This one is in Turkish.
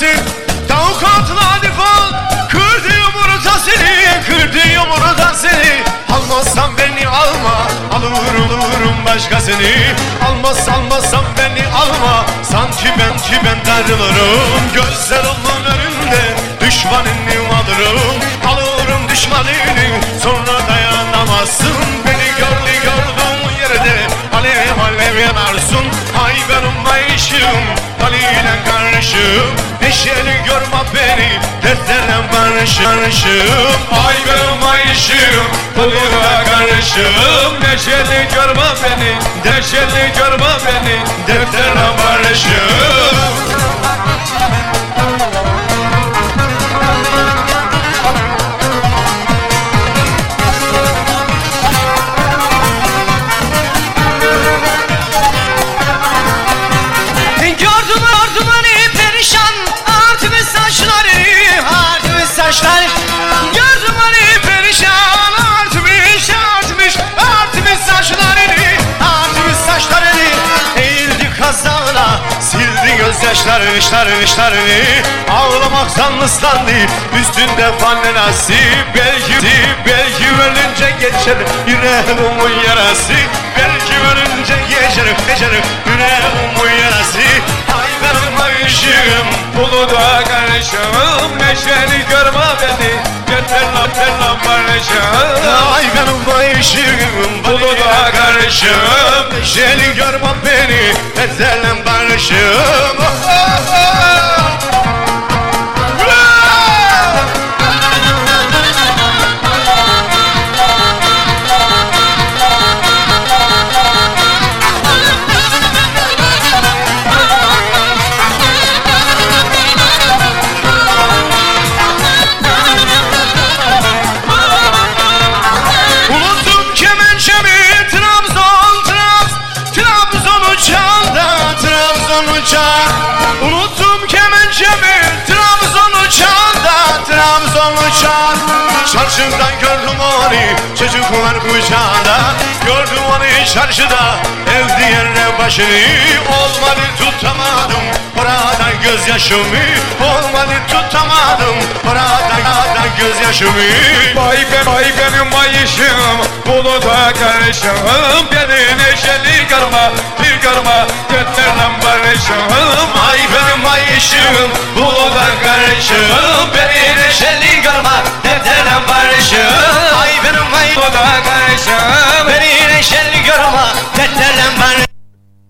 gelmesin Tavuk atla defol Kırdı yumurta seni Kırdı yumurta seni. Almazsan beni alma Alır olurum başkasını Almaz almazsan beni alma Sanki ben ki ben darılırım. Gözler onun önünde Düşmanını alırım Alırım düşmanını Sonra dayanamazsın. Beni gördü gördüğün yerde Alev alev yanarsın. Ay benim ayışım Daliyle karışım. Neşeli görme beni Dertlerle barışım Ay benim mayışım Aliyle karışım. Neşeli görme beni Neşeli görme beni Dertlerle barışım gözyaşlarını işlerini işlerini Ağlamaktan ıslandı Üstünde fannenası Belki belki ölünce geçer. Yüreğimin yarası. Belki ölünce geçer geçer. Yüreğimin yarası. Ay benim ayışım Buluda karışım Neşeli görme beni. Dertlerle dertlerle barışım Ay benim ayışım Buluda karışım Neşeli görme beni Ezelen barışım oh, oh, oh. Uçağı Unuttum kemençemi Trabzon uçağında Trabzon uçağı Çarşıdan gördüm onu Çocuklar kucağında Gördüm onu çarşıda Evdi yerine başını. Olmadı tutamadım Oradan gözyaşımı. Olmadı tutamadım Gözyaşımı Vay be vay benim ayışım Buluda karışım. Beni neşeli görme Bir görme Dertlerle barışım. Ay benim